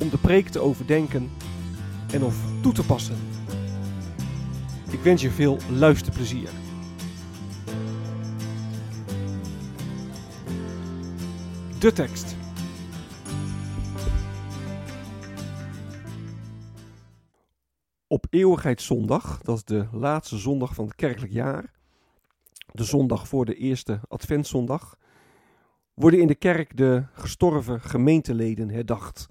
om de preek te overdenken en of toe te passen. Ik wens je veel luisterplezier. De tekst. Op Eeuwigheidszondag, dat is de laatste zondag van het kerkelijk jaar, de zondag voor de eerste Adventszondag, worden in de kerk de gestorven gemeenteleden herdacht.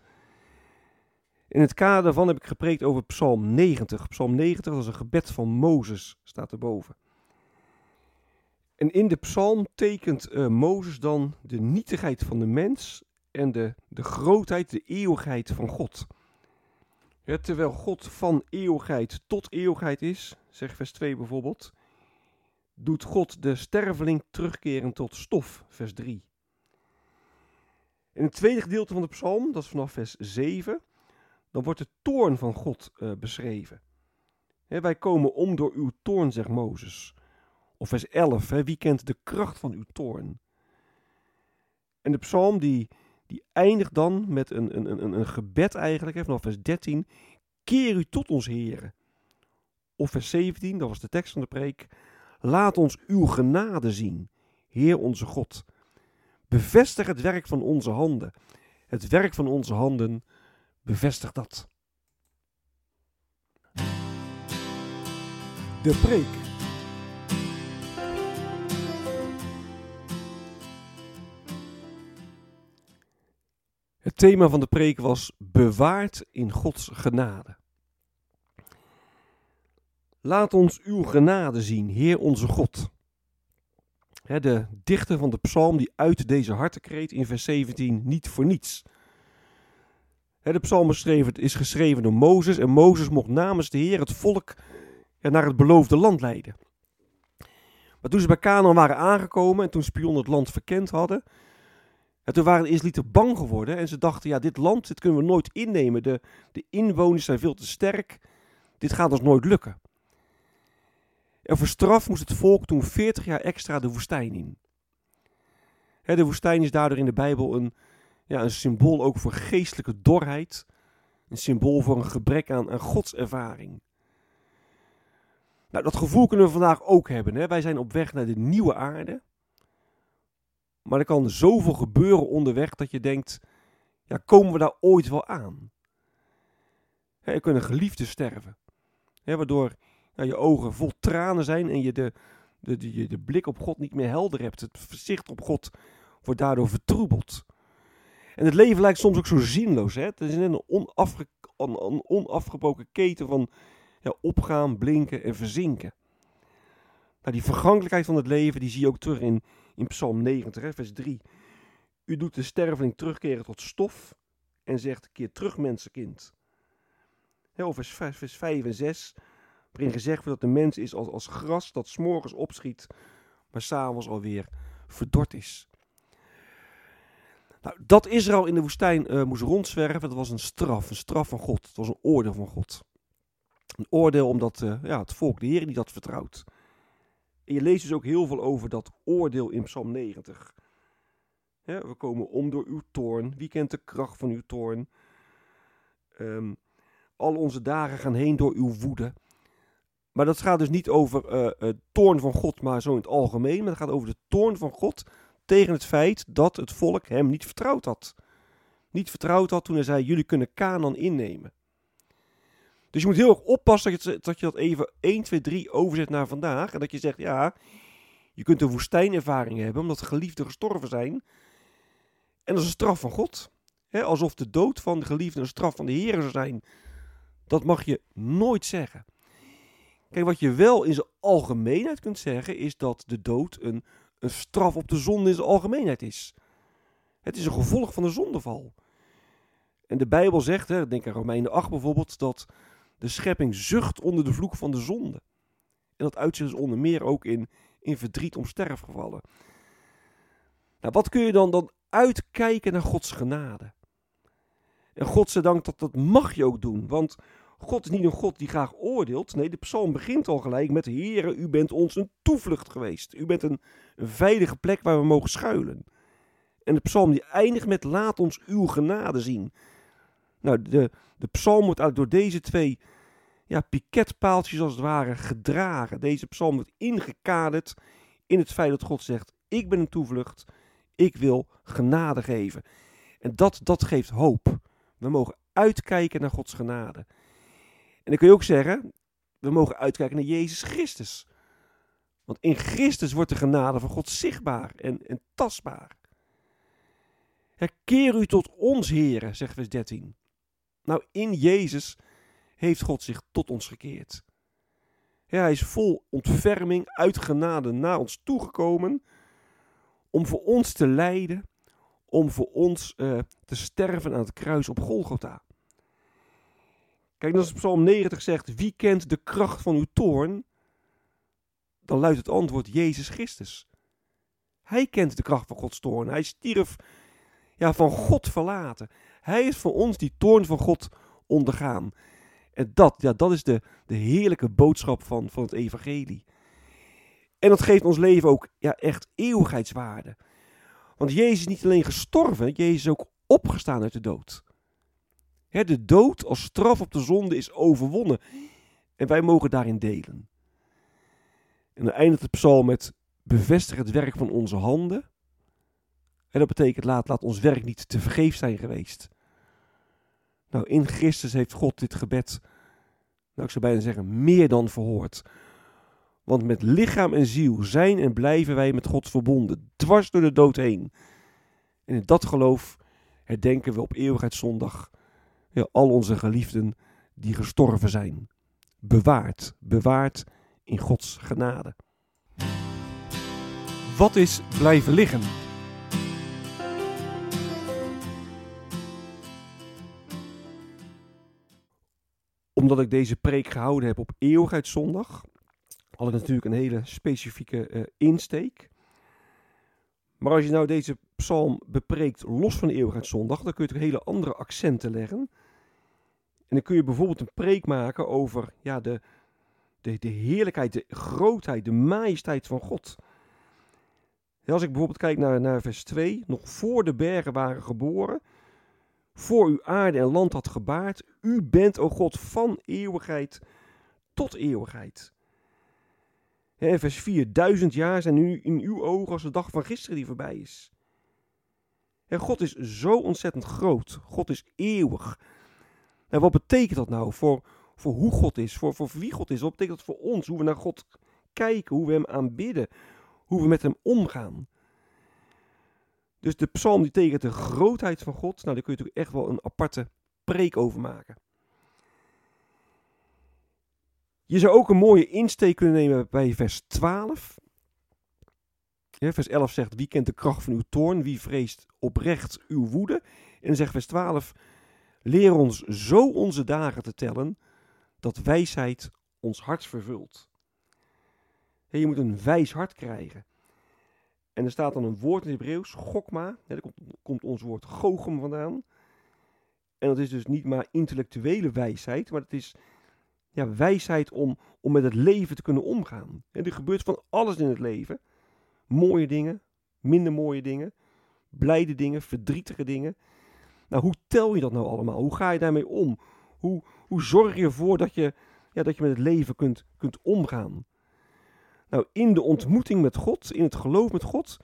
In het kader daarvan heb ik gepreekt over Psalm 90. Psalm 90 dat is een gebed van Mozes, staat erboven. En in de psalm tekent uh, Mozes dan de nietigheid van de mens en de, de grootheid, de eeuwigheid van God. Terwijl God van eeuwigheid tot eeuwigheid is, zegt vers 2 bijvoorbeeld, doet God de sterveling terugkeren tot stof, vers 3. In het tweede gedeelte van de psalm, dat is vanaf vers 7, dan wordt de toorn van God uh, beschreven. wij komen om door uw toorn, zegt Mozes. Of vers 11, wie kent de kracht van uw toorn? En de psalm die, die eindigt dan met een, een, een, een gebed eigenlijk, vanaf vers 13. Keer u tot ons, heren. Of vers 17, dat was de tekst van de preek. Laat ons uw genade zien, Heer onze God. Bevestig het werk van onze handen. Het werk van onze handen bevestig dat. De preek. Het thema van de preek was bewaard in Gods genade. Laat ons uw genade zien, Heer onze God. De dichter van de psalm die uit deze hartekreet in vers 17 niet voor niets. De psalm is geschreven door Mozes en Mozes mocht namens de Heer het volk naar het beloofde land leiden. Maar toen ze bij Canaan waren aangekomen en toen spionnen het land verkend hadden, en toen waren de Israëlieten bang geworden en ze dachten, ja, dit land, dit kunnen we nooit innemen. De, de inwoners zijn veel te sterk, dit gaat ons nooit lukken. En voor straf moest het volk toen 40 jaar extra de woestijn in. de woestijn is daardoor in de Bijbel een, ja, een symbool ook voor geestelijke dorheid. Een symbool voor een gebrek aan, aan godservaring. Nou, dat gevoel kunnen we vandaag ook hebben. Hè? Wij zijn op weg naar de nieuwe aarde. Maar er kan zoveel gebeuren onderweg dat je denkt, ja, komen we daar ooit wel aan? er kunnen geliefden sterven. waardoor je ogen vol tranen zijn en je de, de, de, de blik op God niet meer helder hebt. Het gezicht op God wordt daardoor vertroebeld. En het leven lijkt soms ook zo zinloos. Hè? Het is een, onafge, onafgebroken keten van ja, opgaan, blinken en verzinken. Nou, die vergankelijkheid van het leven die zie je ook terug in, in Psalm 90, vers 3. U doet de sterveling terugkeren tot stof en zegt, keer terug mensenkind. Of vers, vers 5 en 6, waarin gezegd wordt dat de mens is als, als gras dat s'morgens opschiet, maar s'avonds alweer verdord is. Nou, dat Israël in de woestijn uh, moest rondzwerven, dat was een straf, een straf van God. Het was een oordeel van God. Een oordeel omdat uh, ja, het volk de Heer niet had vertrouwd. En je leest dus ook heel veel over dat oordeel in Psalm 90. we komen om door uw toorn. Wie kent de kracht van uw toorn? Um, al onze dagen gaan heen door uw woede. Maar dat gaat dus niet over uh, het toorn van God, maar zo in het algemeen. Maar het gaat over de toorn van God tegen het feit dat het volk hem niet vertrouwd had. niet vertrouwd had toen hij zei: Jullie kunnen Canaan innemen. Dus je moet heel erg oppassen dat je, dat even 1, 2, 3 overzet naar vandaag. En dat je zegt: Ja, je kunt een woestijnervaring hebben omdat de geliefden gestorven zijn. En dat is een straf van God. alsof de dood van de geliefde een straf van de Heer zou zijn. Dat mag je nooit zeggen. Kijk, wat je wel in zijn algemeenheid kunt zeggen, is dat de dood een, een straf op de zonde in zijn algemeenheid is. Het is een gevolg van de zondeval. En de Bijbel zegt, hè, denk aan Romeinen 8 bijvoorbeeld, dat de schepping zucht onder de vloek van de zonde. En dat uitzicht onder meer ook in, in verdriet om sterfgevallen. Nou, wat kun je dan, dan uitkijken naar Gods genade? En godzijdank dat dat mag je ook doen, want God is niet een God die graag oordeelt. Nee, de psalm begint al gelijk met: Heere, u bent ons een toevlucht geweest. U bent een, veilige plek waar we mogen schuilen. En de psalm die eindigt met: Laat ons uw genade zien. Nou, de, de psalm wordt door deze twee ja, piketpaaltjes als het ware gedragen. Deze psalm wordt ingekaderd in het feit dat God zegt: Ik ben een toevlucht. Ik wil genade geven. En dat, dat geeft hoop. We mogen uitkijken naar Gods genade. En dan kun je ook zeggen, we mogen uitkijken naar Jezus Christus. Want in Christus wordt de genade van God zichtbaar en, en tastbaar. Herkeer u tot ons, heren, zegt vers 13. Nou, in Jezus heeft God zich tot ons gekeerd. Hij is vol ontferming, uit genade naar ons toegekomen. Om voor ons te lijden. Om voor ons uh, te sterven aan het kruis op Golgotha. Kijk, als Psalm 90 zegt: Wie kent de kracht van uw toorn? Dan luidt het antwoord: Jezus Christus. Hij kent de kracht van Gods toorn. Hij stierf ja, van God verlaten. Hij is voor ons die toorn van God ondergaan. En dat, ja, dat is de, de heerlijke boodschap van, van het evangelie. En dat geeft ons leven ook ja, echt eeuwigheidswaarde. Want Jezus is niet alleen gestorven, Jezus is ook opgestaan uit de dood de dood als straf op de zonde is overwonnen. En wij mogen daarin delen. En dan eindigt de psalm met bevestig het werk van onze handen. En dat betekent laat, laat ons werk niet te vergeef zijn geweest. Nou, in Christus heeft God dit gebed, nou ik zou bijna zeggen, meer dan verhoord. Want met lichaam en ziel zijn en blijven wij met God verbonden, dwars door de dood heen. En in dat geloof herdenken we op Eeuwigheidszondag al onze geliefden die gestorven zijn. Bewaard, bewaard in Gods genade. Wat is blijven liggen? Omdat ik deze preek gehouden heb op Eeuwigheidszondag, had ik natuurlijk een hele specifieke uh, insteek. Maar als je nou deze psalm bepreekt los van Eeuwigheidszondag, dan kun je hele andere accenten leggen. En dan kun je bijvoorbeeld een preek maken over ja, de, de, de heerlijkheid, de grootheid, de majesteit van God. als ik bijvoorbeeld kijk naar, naar vers 2, nog voor de bergen waren geboren, voor u aarde en land had gebaard, u bent, o God, van eeuwigheid tot eeuwigheid. En vers 4, duizend jaar zijn nu in uw ogen als de dag van gisteren die voorbij is. En God is zo ontzettend groot. God is eeuwig. En wat betekent dat nou voor, voor hoe God is, voor, voor wie God is? Wat betekent dat voor ons? Hoe we naar God kijken, hoe we Hem aanbidden, hoe we met Hem omgaan. Dus de psalm die tekent de grootheid van God, nou daar kun je natuurlijk echt wel een aparte preek over maken. Je zou ook een mooie insteek kunnen nemen bij vers 12. Ja, vers 11 zegt, wie kent de kracht van uw toorn, wie vreest oprecht uw woede? En dan zegt vers 12, Leer ons zo onze dagen te tellen, dat wijsheid ons hart vervult. je moet een wijs hart krijgen. En er staat dan een woord in het Hebreeuws, gokma. daar komt, komt ons woord gochem vandaan. En dat is dus niet maar intellectuele wijsheid, maar het is ja, wijsheid om, om met het leven te kunnen omgaan. er gebeurt van alles in het leven. Mooie dingen, minder mooie dingen, blijde dingen, verdrietige dingen. Nou, hoe tel je dat nou allemaal? Hoe ga je daarmee om? Hoe, hoe zorg je ervoor dat je, ja, dat je met het leven kunt, kunt omgaan? Nou, in de ontmoeting met God, in het geloof met God,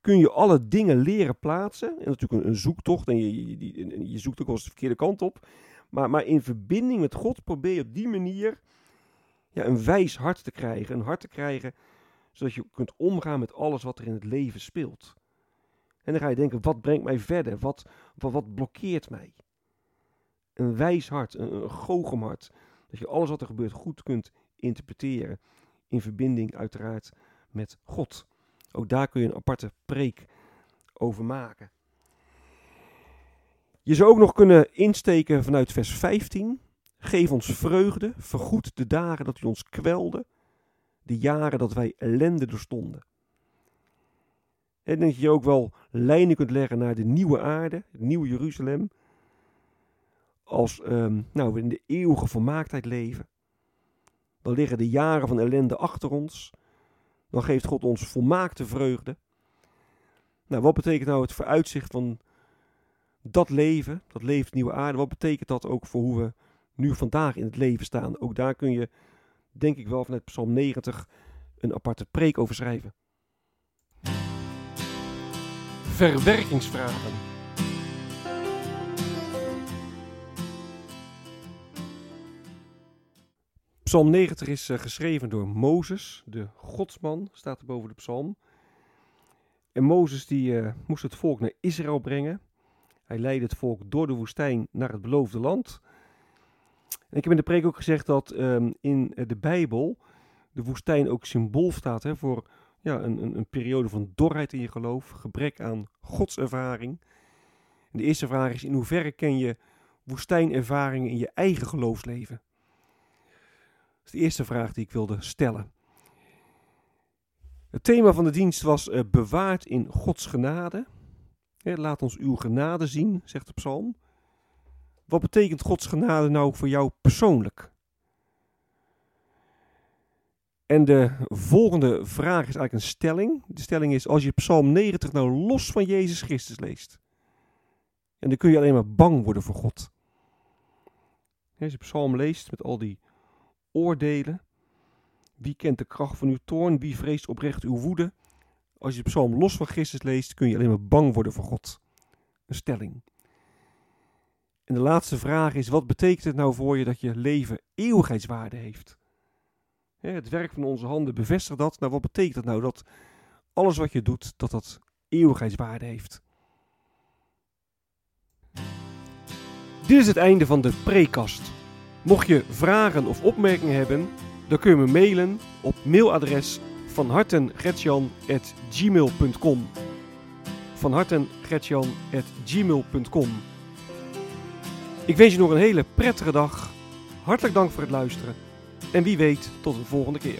kun je alle dingen leren plaatsen. En natuurlijk een, een zoektocht en je, je, je, zoekt ook wel eens de verkeerde kant op. Maar, maar in verbinding met God probeer je op die manier ja, een wijs hart te krijgen. Een hart te krijgen zodat je kunt omgaan met alles wat er in het leven speelt. En dan ga je denken, wat brengt mij verder? Wat, wat, wat blokkeert mij? Een wijs hart, een, een goochem Dat je alles wat er gebeurt goed kunt interpreteren. In verbinding uiteraard met God. Ook daar kun je een aparte preek over maken. Je zou ook nog kunnen insteken vanuit vers 15. Geef ons vreugde, vergoed de dagen dat u ons kwelde, de jaren dat wij ellende doorstonden. En dat je ook wel lijnen kunt leggen naar de nieuwe aarde, het nieuwe Jeruzalem. Als um, nou, we in de eeuwige volmaaktheid leven. Dan liggen de jaren van ellende achter ons. Dan geeft God ons volmaakte vreugde. Nou, wat betekent nou het vooruitzicht van dat leven, dat leven nieuwe aarde? Wat betekent dat ook voor hoe we nu vandaag in het leven staan? Ook daar kun je, denk ik wel, vanuit Psalm 90 een aparte preek over schrijven. Verwerkingsvragen. Psalm 90 is uh, geschreven door Mozes, de godsman, staat er boven de psalm. En Mozes die uh, moest het volk naar Israël brengen. Hij leidde het volk door de woestijn naar het beloofde land. En ik heb in de preek ook gezegd dat um, in de Bijbel de woestijn ook symbool staat hè, voor ja, een, een, een, periode van dorheid in je geloof, gebrek aan godservaring. En de eerste vraag is: in hoeverre ken je woestijnervaringen in je eigen geloofsleven? Dat is de eerste vraag die ik wilde stellen. Het thema van de dienst was uh, bewaard in Gods genade. laat ons uw genade zien, zegt de psalm. Wat betekent Gods genade nou voor jou persoonlijk? En de volgende vraag is eigenlijk een stelling. De stelling is: als je Psalm 90 nou los van Jezus Christus leest, en dan kun je alleen maar bang worden voor God. Als je Psalm leest met al die oordelen, wie kent de kracht van uw toorn, wie vreest oprecht uw woede? Als je Psalm los van Christus leest, kun je alleen maar bang worden voor God. Een stelling. En de laatste vraag is: wat betekent het nou voor je dat je leven eeuwigheidswaarde heeft? Het werk van onze handen bevestigt dat. Nou, wat betekent dat nou? Dat alles wat je doet, dat dat eeuwigheidswaarde heeft. Dit is het einde van de prekast. Mocht je vragen of opmerkingen hebben, dan kun je me mailen op mailadres van hartengretjan.gmail.com Ik wens je nog een hele prettige dag. Hartelijk dank voor het luisteren. En wie weet, tot een volgende keer.